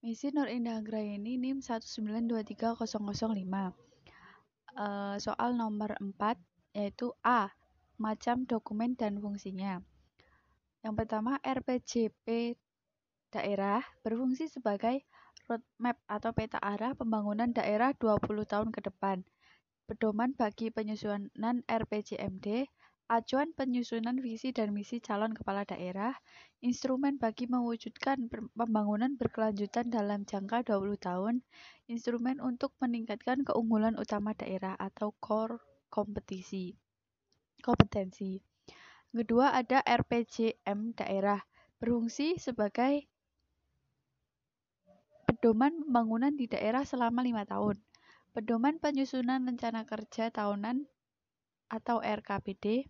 Misi Nur Indah Anggraini NIM 1923005. Uh, soal nomor 4 yaitu A. Macam dokumen dan fungsinya. Yang pertama, RPJP daerah berfungsi sebagai roadmap atau peta arah pembangunan daerah 20 tahun ke depan. Pedoman bagi penyusunan RPJMD acuan penyusunan visi dan misi calon kepala daerah, instrumen bagi mewujudkan pembangunan berkelanjutan dalam jangka 20 tahun, instrumen untuk meningkatkan keunggulan utama daerah atau core kompetisi. Kompetensi. Kedua ada RPJM daerah, berfungsi sebagai pedoman pembangunan di daerah selama lima tahun. Pedoman penyusunan rencana kerja tahunan atau RKPD,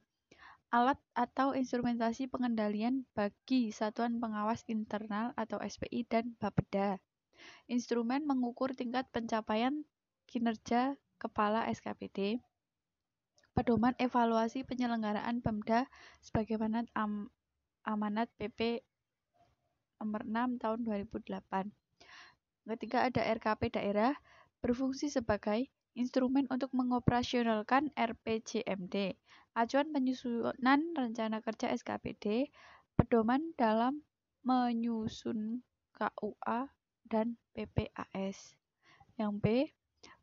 alat atau instrumentasi pengendalian bagi satuan pengawas internal atau SPI dan Bapeda. Instrumen mengukur tingkat pencapaian kinerja kepala SKPD. Pedoman evaluasi penyelenggaraan Pemda sebagaimana am amanat PP nomor 6 tahun 2008. Ketiga ada RKP daerah berfungsi sebagai instrumen untuk mengoperasionalkan RPJMD, acuan penyusunan rencana kerja SKPD, pedoman dalam menyusun KUA dan PPAS. Yang B,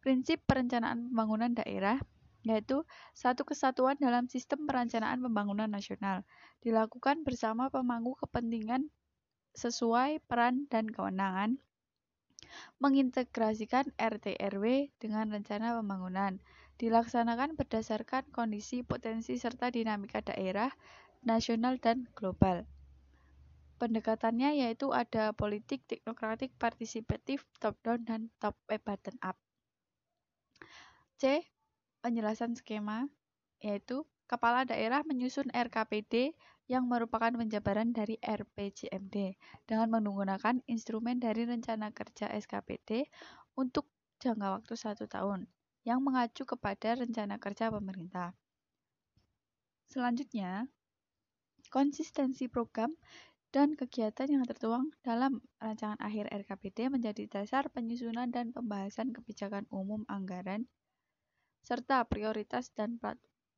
prinsip perencanaan pembangunan daerah yaitu satu kesatuan dalam sistem perencanaan pembangunan nasional, dilakukan bersama pemangku kepentingan sesuai peran dan kewenangan mengintegrasikan RT RW dengan rencana pembangunan, dilaksanakan berdasarkan kondisi potensi serta dinamika daerah, nasional dan global. Pendekatannya yaitu ada politik, teknokratik, partisipatif, top down dan top eh, bottom up. C. Penjelasan skema yaitu kepala daerah menyusun RKPD yang merupakan penjabaran dari RPJMD dengan menggunakan instrumen dari rencana kerja SKPD untuk jangka waktu satu tahun yang mengacu kepada rencana kerja pemerintah. Selanjutnya, konsistensi program dan kegiatan yang tertuang dalam rancangan akhir RKPD menjadi dasar penyusunan dan pembahasan kebijakan umum anggaran serta prioritas dan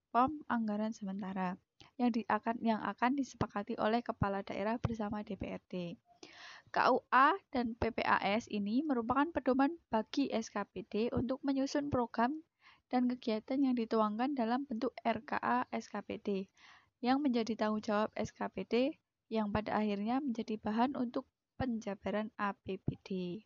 platform anggaran sementara yang, di, akan, yang akan disepakati oleh kepala daerah bersama DPRD. KUA dan PPAS ini merupakan pedoman bagi SKPD untuk menyusun program dan kegiatan yang dituangkan dalam bentuk RKA SKPD yang menjadi tanggung jawab SKPD yang pada akhirnya menjadi bahan untuk penjabaran APBD.